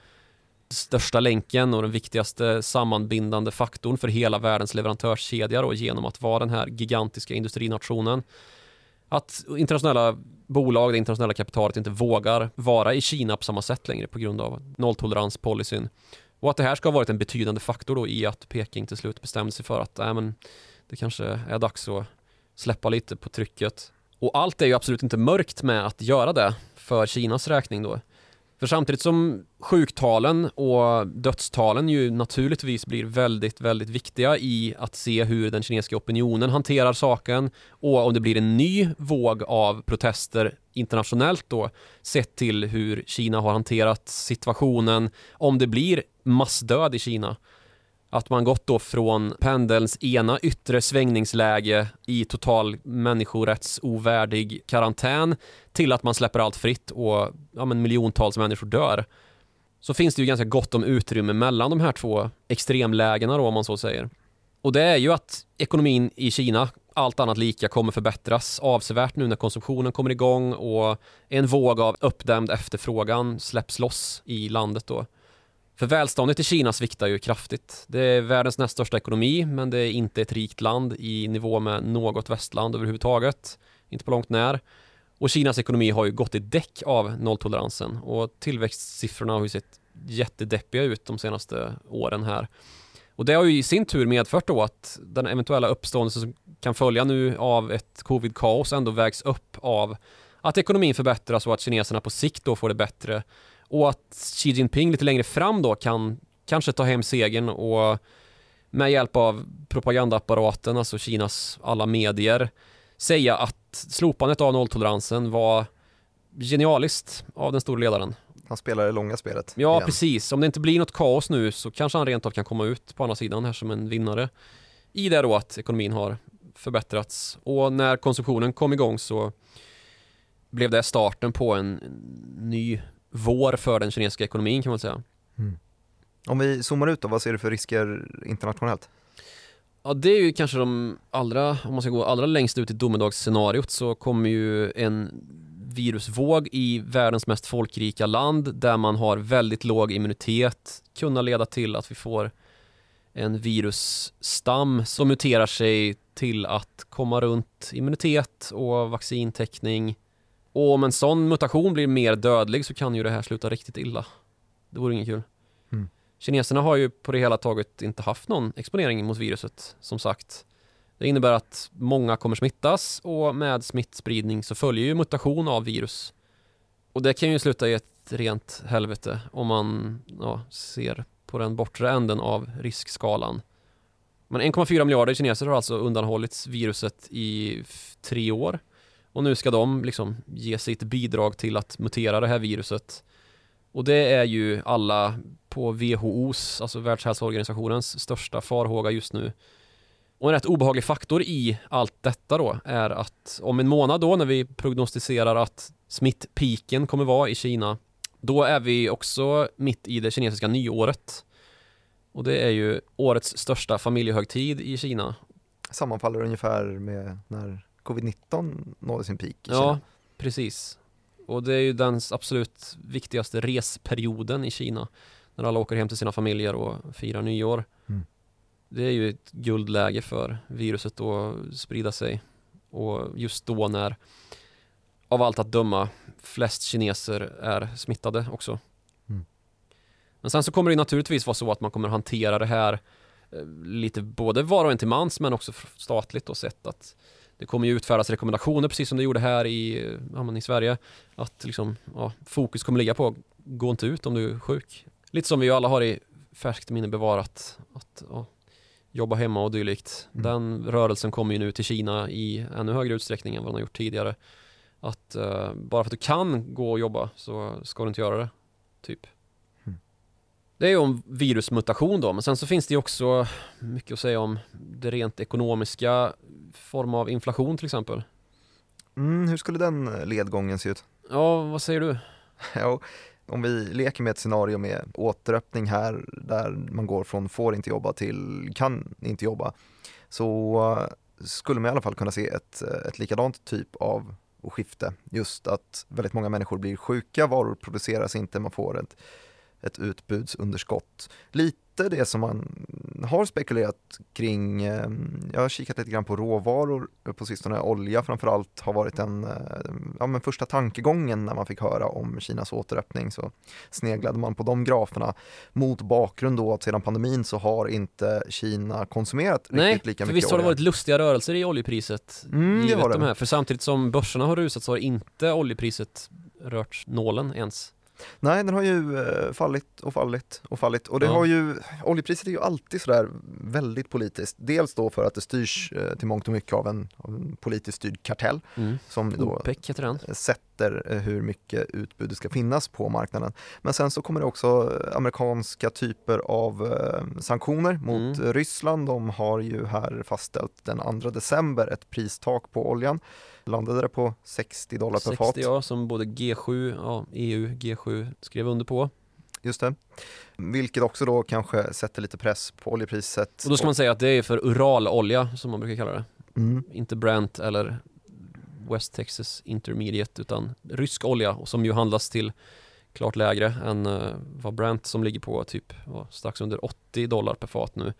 B: största länken och den viktigaste sammanbindande faktorn för hela världens leverantörskedja då, genom att vara den här gigantiska industrinationen. Att internationella bolag, det internationella kapitalet inte vågar vara i Kina på samma sätt längre på grund av nolltoleranspolicyn. Och att det här ska ha varit en betydande faktor då i att Peking till slut bestämde sig för att äh, men, det kanske är dags att släppa lite på trycket. Och allt är ju absolut inte mörkt med att göra det för Kinas räkning då. För samtidigt som sjuktalen och dödstalen ju naturligtvis blir väldigt, väldigt viktiga i att se hur den kinesiska opinionen hanterar saken och om det blir en ny våg av protester internationellt då sett till hur Kina har hanterat situationen, om det blir massdöd i Kina att man gått då från pendelns ena yttre svängningsläge i total människorättsovärdig karantän till att man släpper allt fritt och ja, men miljontals människor dör. Så finns det ju ganska gott om utrymme mellan de här två extremlägena då om man så säger. Och det är ju att ekonomin i Kina, allt annat lika, kommer förbättras avsevärt nu när konsumtionen kommer igång och en våg av uppdämd efterfrågan släpps loss i landet då. För välståndet i Kina sviktar ju kraftigt. Det är världens näst största ekonomi, men det är inte ett rikt land i nivå med något västland överhuvudtaget. Inte på långt när. Och Kinas ekonomi har ju gått i däck av nolltoleransen och tillväxtsiffrorna har ju sett jättedeppiga ut de senaste åren här. Och det har ju i sin tur medfört då att den eventuella uppståndelse som kan följa nu av ett covid-kaos ändå vägs upp av att ekonomin förbättras och att kineserna på sikt då får det bättre och att Xi Jinping lite längre fram då kan kanske ta hem segern och med hjälp av propagandaapparaten, alltså Kinas alla medier, säga att slopandet av nolltoleransen var genialiskt av den stora ledaren.
A: Han spelar det långa spelet.
B: Ja, igen. precis. Om det inte blir något kaos nu så kanske han rent av kan komma ut på andra sidan här som en vinnare. I det då att ekonomin har förbättrats och när konsumtionen kom igång så blev det starten på en ny vår för den kinesiska ekonomin kan man säga. Mm.
A: Om vi zoomar ut då, vad ser du för risker internationellt?
B: Ja, det är ju kanske de allra, om man ska gå allra längst ut i domedagsscenariot så kommer ju en virusvåg i världens mest folkrika land där man har väldigt låg immunitet kunna leda till att vi får en virusstam som muterar sig till att komma runt immunitet och vaccintäckning och om en sån mutation blir mer dödlig så kan ju det här sluta riktigt illa. Det vore inget kul. Mm. Kineserna har ju på det hela taget inte haft någon exponering mot viruset, som sagt. Det innebär att många kommer smittas och med smittspridning så följer ju mutation av virus. Och det kan ju sluta i ett rent helvete om man ja, ser på den bortre änden av riskskalan. Men 1,4 miljarder kineser har alltså undanhållits viruset i tre år. Och nu ska de liksom ge sitt bidrag till att mutera det här viruset. Och det är ju alla på WHOs, alltså Världshälsoorganisationens största farhåga just nu. Och en rätt obehaglig faktor i allt detta då är att om en månad då när vi prognostiserar att smittpiken kommer vara i Kina då är vi också mitt i det kinesiska nyåret. Och det är ju årets största familjehögtid i Kina.
A: Sammanfaller ungefär med när covid-19 nådde sin peak i
B: Ja, Kina. precis. Och det är ju den absolut viktigaste resperioden i Kina. När alla åker hem till sina familjer och firar nyår. Mm. Det är ju ett guldläge för viruset att sprida sig. Och just då när av allt att döma flest kineser är smittade också. Mm. Men sen så kommer det naturligtvis vara så att man kommer hantera det här eh, lite både var och en till mans men också statligt och sett att det kommer ju utfärdas rekommendationer precis som det gjorde här i, ja, i Sverige. Att liksom, ja, fokus kommer ligga på gå inte ut om du är sjuk. Lite som vi ju alla har i färskt minne bevarat. Att ja, jobba hemma och dylikt. Mm. Den rörelsen kommer ju nu till Kina i ännu högre utsträckning än vad den har gjort tidigare. Att uh, bara för att du kan gå och jobba så ska du inte göra det. Typ. Det är ju om virusmutation då, men sen så finns det ju också mycket att säga om det rent ekonomiska, form av inflation till exempel.
A: Mm, hur skulle den ledgången se ut?
B: Ja, vad säger du? *laughs*
A: ja, om vi leker med ett scenario med återöppning här där man går från får inte jobba till kan inte jobba så eh, skulle man i alla fall kunna se ett, eh, ett likadant typ av skifte. Just att väldigt många människor blir sjuka, varor produceras inte, man får ett ett utbudsunderskott. Lite det som man har spekulerat kring, eh, jag har kikat lite grann på råvaror på sistone, olja framförallt har varit en, eh, ja men första tankegången när man fick höra om Kinas återöppning så sneglade man på de graferna mot bakgrund då att sedan pandemin så har inte Kina konsumerat
B: Nej,
A: riktigt lika
B: för
A: mycket
B: visst har det
A: olja.
B: varit lustiga rörelser i oljepriset
A: Mm,
B: givet
A: det.
B: de här, för samtidigt som börserna har rusat så har inte oljepriset rört nålen ens.
A: Nej, den har ju eh, fallit och fallit och fallit och det
B: Ja.
A: har ju, oljepriset är ju alltid sådär väldigt politiskt. Dels då för att det styrs eh, till mångt och mycket av en, av en politiskt styrd kartell
B: Mm.
A: som då
B: OPEC heter den.
A: sätter eh, hur mycket utbud det ska finnas på marknaden. Men sen så kommer det också amerikanska typer av sanktioner mot
B: Mm.
A: Ryssland. De har ju här fastställt den 2 december ett pristak på oljan. Landade det på 60 dollar per
B: 60
A: fat.
B: ja, som både G7, ja, EU, G7 skrev under på.
A: Just det. Vilket också då kanske sätter lite press på oljepriset.
B: Och då ska man säga att det är för Uralolja som man brukar kalla det.
A: Mm.
B: Inte Brent eller West Texas Intermediate utan rysk olja som ju handlas till klart lägre än eh, vad Brent som ligger på typ strax under 80 dollar per fat nu.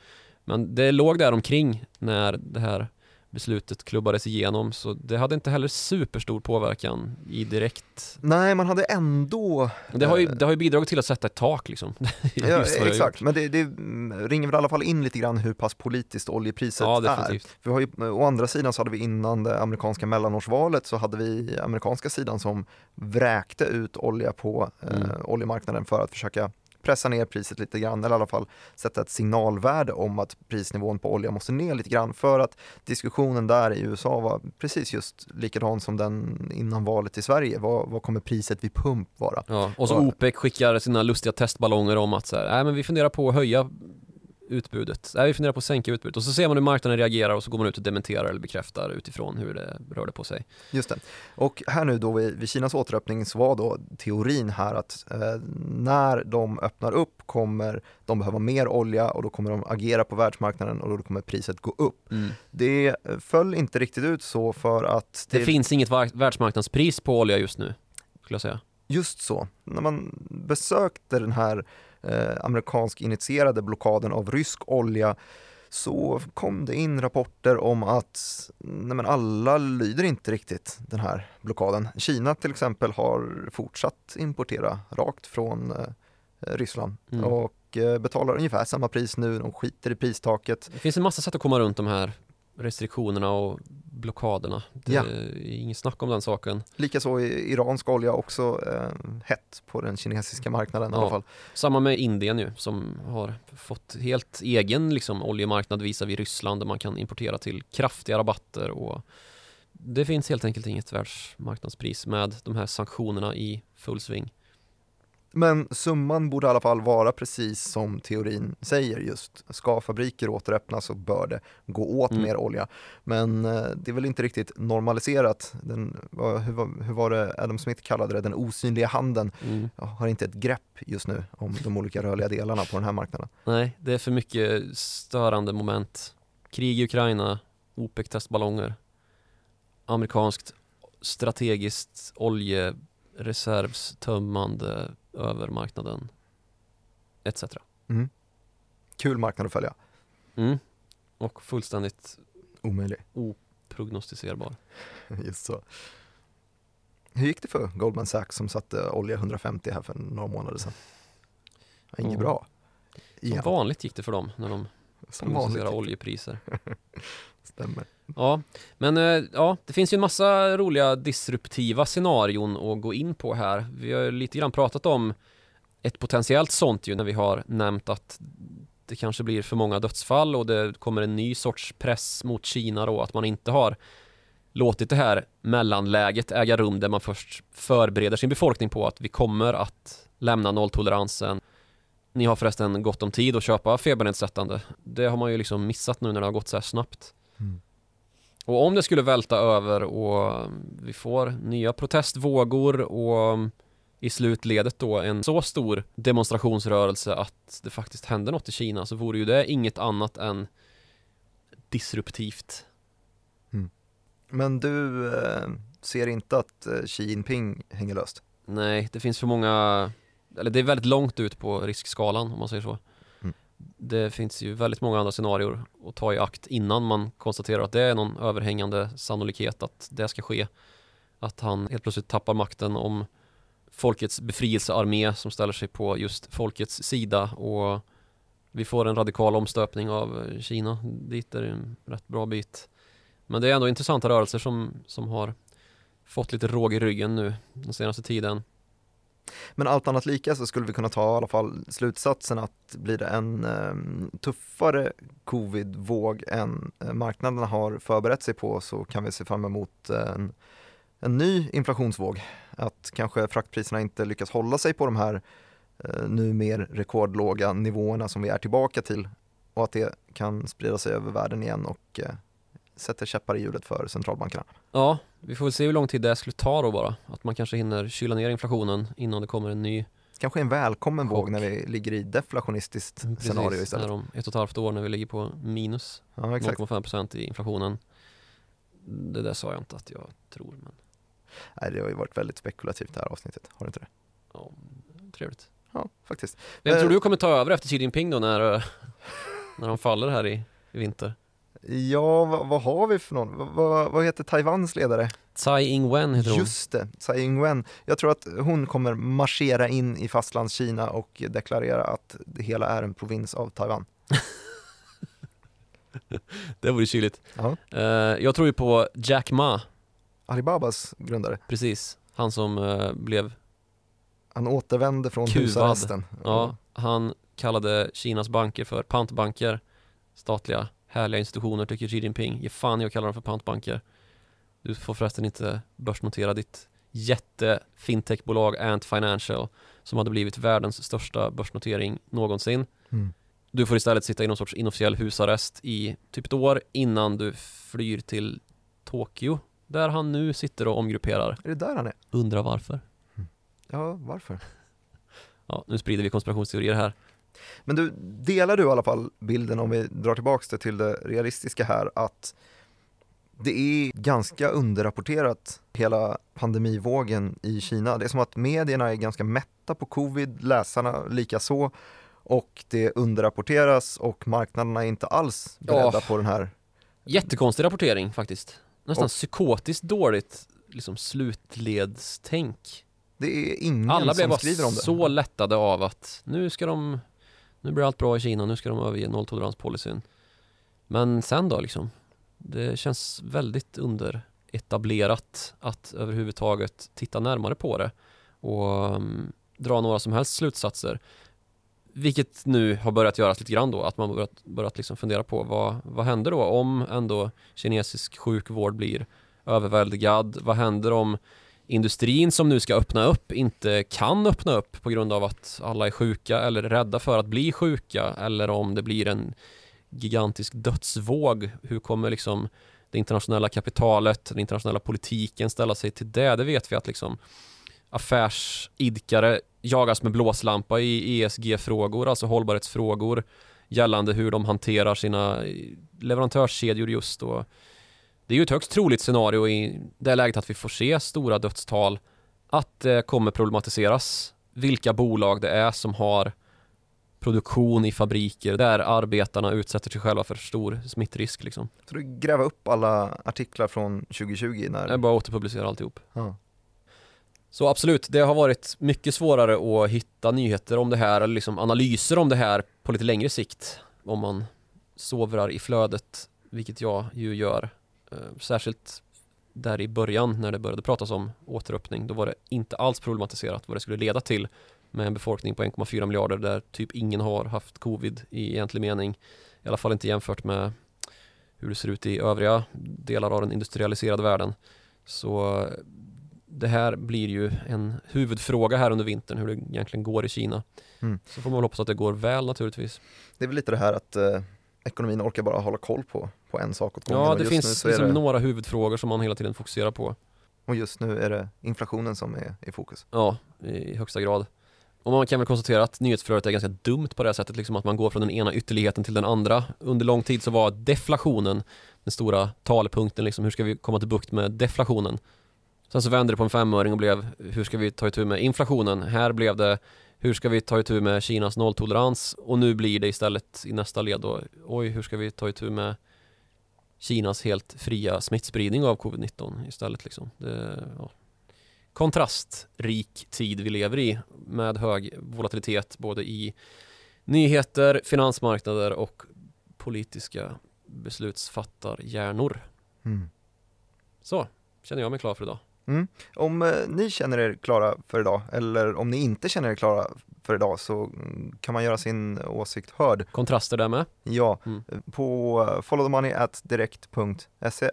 B: Men det låg där omkring när det här beslutet klubbades igenom så det hade inte heller superstor påverkan i direkt.
A: Nej, man hade ändå
B: Det har ju, det har ju bidragit till att sätta ett tak liksom. *laughs* Är
A: Ja, exakt, men det, det mm, ringer väl i alla fall in lite grann hur pass politiskt oljepriset
B: Ja,
A: är.
B: definitivt.
A: För vi har ju, å andra sidan så hade vi innan det amerikanska mellanårsvalet så hade vi amerikanska sidan som vräkte ut olja på eh,
B: Mm.
A: oljemarknaden för att försöka pressa ner priset lite grann eller i alla fall sätta ett signalvärde om att prisnivån på olja måste ner lite grann för att diskussionen där i USA var precis just likadan som den innan valet i Sverige. Vad, vad kommer priset vid pump vara?
B: Ja, och så OPEC skickar sina lustiga testballonger om att så här, nej men vi funderar på att höja utbudet. Nej, vi funderar på att sänka utbudet. Och så ser man hur marknaden reagerar och så går man ut och dementerar eller bekräftar utifrån hur det rörde på sig.
A: Just det. Och här nu då vid, vid Kinas återöppning så var då teorin här att eh, när de öppnar upp kommer de behöva mer olja och då kommer de agera på världsmarknaden och då kommer priset gå upp. Det eh, föll inte riktigt ut så för att
B: Det, finns inget världsmarknadspris på olja just nu, skulle jag säga.
A: Just så. När man besökte den här eh, amerikansk initierade blockaden av rysk olja så kom det in rapporter om att nej men alla lyder inte riktigt den här blockaden. Kina till exempel har fortsatt importera rakt från eh, Ryssland
B: Mm.
A: och eh, betalar ungefär samma pris nu, de skiter i pristaket.
B: Det finns en massa sätt att komma runt de här restriktionerna och blockaderna. Det
A: Ja.
B: är inget snack om den saken.
A: Likaså i iransk olja också eh, hett på den kinesiska marknaden i
B: Ja.
A: alla fall.
B: Samma med Indien ju, som har fått helt egen liksom, oljemarknad visavi Ryssland där man kan importera till kraftiga rabatter och det finns helt enkelt inget världsmarknadspris med de här sanktionerna i full sving.
A: Men summan borde i alla fall vara precis som teorin säger just. Ska fabriker återöppnas så bör det gå åt
B: Mm.
A: mer olja. Men eh, det är väl inte riktigt normaliserat. Den, hur, var- hur var det Adam Smith kallade det? Den osynliga handen
B: Mm.
A: Har inte ett grepp just nu om de olika rörliga delarna på den här marknaden.
B: Nej, det är för mycket störande moment. Krig i Ukraina, OPEC-testballonger, amerikanskt strategiskt oljereservstömmande över marknaden, etc.
A: Mm. Kul marknad att följa.
B: Mm. Och fullständigt
A: Omöjlig.
B: prognostiserbar. *laughs*
A: Just så. Hur gick det för Goldman Sachs som satte olja 150 här för några månader sedan? Inget
B: Ja.
A: bra.
B: Som
A: Igen.
B: vanligt gick det för dem när de
A: Som vanligt.
B: prognostiserar oljepriser. *laughs*
A: Stämmer.
B: Ja, men eh, ja, det finns ju en massa roliga disruptiva scenarion att gå in på här. Vi har ju lite grann pratat om ett potentiellt sånt ju när vi har nämnt att det kanske blir för många dödsfall och det kommer en ny sorts press mot Kina då, att man inte har låtit det här mellanläget äga rum där man först förbereder sin befolkning på att vi kommer att lämna nolltoleransen. Ni har förresten gott om tid att köpa febernedsättande. Det har man ju liksom missat nu när det har gått så här snabbt.
A: Mm.
B: Och om det skulle välta över och vi får nya protestvågor och i slutledet då en så stor demonstrationsrörelse att det faktiskt händer något i Kina så vore ju det inget annat än disruptivt.
A: Men du eh, ser inte att eh, Xi Jinping hänger löst?
B: Nej, det finns för många, eller det är väldigt långt ut på riskskalan om man säger så. Det finns ju väldigt många andra scenarier att ta i akt innan man konstaterar att det är någon överhängande sannolikhet att det ska ske. Att han helt plötsligt tappar makten om folkets befrielsearmé som ställer sig på just folkets sida och vi får en radikal omstöpning av Kina. Dit är det en rätt bra bit. Men det är ändå intressanta rörelser som, som har fått lite råg i ryggen nu den senaste tiden.
A: Men allt annat lika så skulle vi kunna ta i alla fall slutsatsen att blir det en eh, tuffare covid-våg än eh, marknaden har förberett sig på så kan vi se fram emot en, en ny inflationsvåg. Att kanske fraktpriserna inte lyckas hålla sig på de här eh, nu mer rekordlåga nivåerna som vi är tillbaka till och att det kan sprida sig över världen igen och eh, sätter käppar i hjulet för centralbankerna.
B: Ja, vi får väl se hur lång tid det skulle ta då bara. Att man kanske hinner kyla ner inflationen innan det kommer en ny
A: Kanske en välkommen chock. våg när vi ligger i deflationistiskt Precis, scenario istället.
B: När om ett och ett halvt år när vi ligger på minus ja, 0,5% i inflationen. Det där sa jag inte att jag tror. Men...
A: Nej, det har ju varit väldigt spekulativt det här avsnittet, har det inte det?
B: Ja, trevligt.
A: Ja, faktiskt.
B: Vem tror eh, du kommer ta över efter Xi Jinping då när, när han faller här i, i vinter?
A: Ja, vad, vad, har vi för någon? Vad, vad heter Taiwans ledare?
B: Tsai Ing-wen heter hon.
A: Just det, Tsai Ing-wen. Jag tror att hon kommer marschera in i fastlandskina och deklarera att det hela är en provins av Taiwan. *laughs*
B: det vore kyligt. Uh, jag tror ju på Jack Ma.
A: Alibabas grundare.
B: Precis, han som uh, blev
A: Han återvände från kuvad. husarresten.
B: Ja, han kallade Kinas banker för pantbanker, statliga härliga institutioner tycker Xi Jinping. Ge fan i att kalla dem för pantbanker. Du får förresten inte börsnotera ditt jätte fintechbolag Ant Financial som hade blivit världens största börsnotering någonsin. Mm. Du får istället sitta i någon sorts inofficiell husarrest i typ ett år innan du flyr till Tokyo där han nu sitter och omgrupperar.
A: Är det där han är?
B: Undrar varför.
A: Mm. Ja, varför? *laughs*
B: Ja, nu sprider vi konspirationsteorier här.
A: Men du, delar du i alla fall bilden om vi drar tillbaka det till det realistiska här att det är ganska underrapporterat hela pandemivågen i Kina. Det är som att medierna är ganska mätta på covid, läsarna lika så och det underrapporteras och marknaderna är inte alls beredda oh. på den här
B: Jättekonstig rapportering faktiskt. Nästan och, psykotiskt dåligt liksom slutledstänk.
A: Det är ingen Alla som skriver om det.
B: Alla blev så lättade av att nu ska de nu blir allt bra i Kina, nu ska de överge nolltoleranspolicyn. Men sen då liksom? Det känns väldigt underetablerat att överhuvudtaget titta närmare på det och um, dra några som helst slutsatser. Vilket nu har börjat göras lite grann då, att man börjat, börjat liksom fundera på vad, vad händer då om ändå kinesisk sjukvård blir överväldigad? Vad händer om industrin som nu ska öppna upp inte kan öppna upp på grund av att alla är sjuka eller rädda för att bli sjuka eller om det blir en gigantisk dödsvåg. Hur kommer liksom det internationella kapitalet, den internationella politiken ställa sig till det? Det vet vi att liksom affärsidkare jagas med blåslampa i ESG-frågor, alltså hållbarhetsfrågor gällande hur de hanterar sina leverantörskedjor just då det är ju ett högst troligt scenario i det läget att vi får se stora dödstal att det kommer problematiseras vilka bolag det är som har produktion i fabriker där arbetarna utsätter sig själva för stor smittrisk. Liksom.
A: Så du gräva upp alla artiklar från 2020? När...
B: Jag bara återpublicera alltihop. Ja. Så absolut, det har varit mycket svårare att hitta nyheter om det här eller liksom analyser om det här på lite längre sikt om man sovrar i flödet, vilket jag ju gör särskilt där i början när det började pratas om återöppning, då var det inte alls problematiserat vad det skulle leda till med en befolkning på 1,4 miljarder där typ ingen har haft covid i egentlig mening. I alla fall inte jämfört med hur det ser ut i övriga delar av den industrialiserade världen. Så det här blir ju en huvudfråga här under vintern hur det egentligen går i Kina. Mm. Så får man väl hoppas att det går väl naturligtvis.
A: Det är väl lite det här att eh, ekonomin orkar bara hålla koll på, på en sak åt
B: gången. Ja, det finns liksom det... några huvudfrågor som man hela tiden fokuserar på.
A: Och just nu är det inflationen som är i fokus.
B: Ja, i högsta grad. Och man kan väl konstatera att nyhetsflödet är ganska dumt på det här sättet, liksom att man går från den ena ytterligheten till den andra. Under lång tid så var deflationen den stora talepunkten, liksom, hur ska vi komma till bukt med deflationen? Sen så vände det på en femöring och blev, hur ska vi ta itu med inflationen? Här blev det hur ska vi ta itu med Kinas nolltolerans? Och nu blir det istället i nästa led då, oj, hur ska vi ta itu med Kinas helt fria smittspridning av covid-19 istället liksom. Det, ja. Kontrastrik tid vi lever i med hög volatilitet både i nyheter, finansmarknader och politiska beslutsfattarhjärnor.
A: Mm.
B: Så, känner jag mig klar för idag.
A: Mm. Om eh, ni känner er klara för idag, eller om ni inte känner er klara för idag, så mm, kan man göra sin åsikt hörd.
B: Kontraster där med.
A: Ja,
B: Mm.
A: på uh, followthemoney.direkt.se.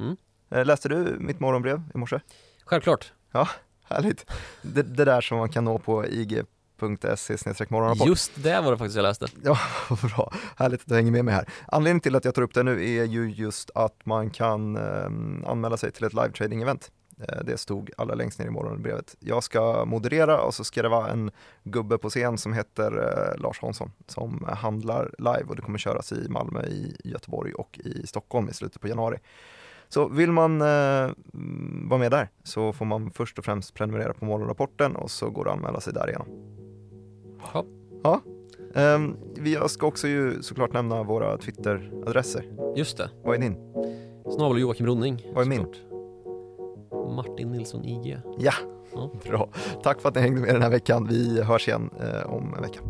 B: Mm.
A: Eh, Läste du mitt morgonbrev i morse?
B: Självklart. *laughs*
A: Härligt. Det, det där som man kan nå på ig.se morgonrapport.
B: Just det var det faktiskt jag läste.
A: Ja, vad *laughs* bra. Härligt att du hänger med mig här. Anledningen till att jag tar upp det nu är ju just att man kan eh, anmäla sig till ett live trading event. Eh, det stod allra längst ner i morgonbrevet. Jag ska moderera och så ska det vara en gubbe på scen som heter eh, Lars Hansson som handlar live och det kommer köras i Malmö, i Göteborg och i Stockholm i slutet på januari. Så vill man eh, vara med där så får man först och främst prenumerera på morgonrapporten och så går det att anmäla sig därigenom.
B: Ja.
A: Ja. Vi jag ska också ju såklart nämna våra Twitter-adresser.
B: Just det.
A: Vad är din?
B: Snabel Joakim Ronning.
A: Vad är min?
B: såklart. Martin Nilsson IG.
A: Ja,
B: Ja.
A: bra. Tack för att ni hängde med den här veckan. Vi hörs igen eh, om en vecka.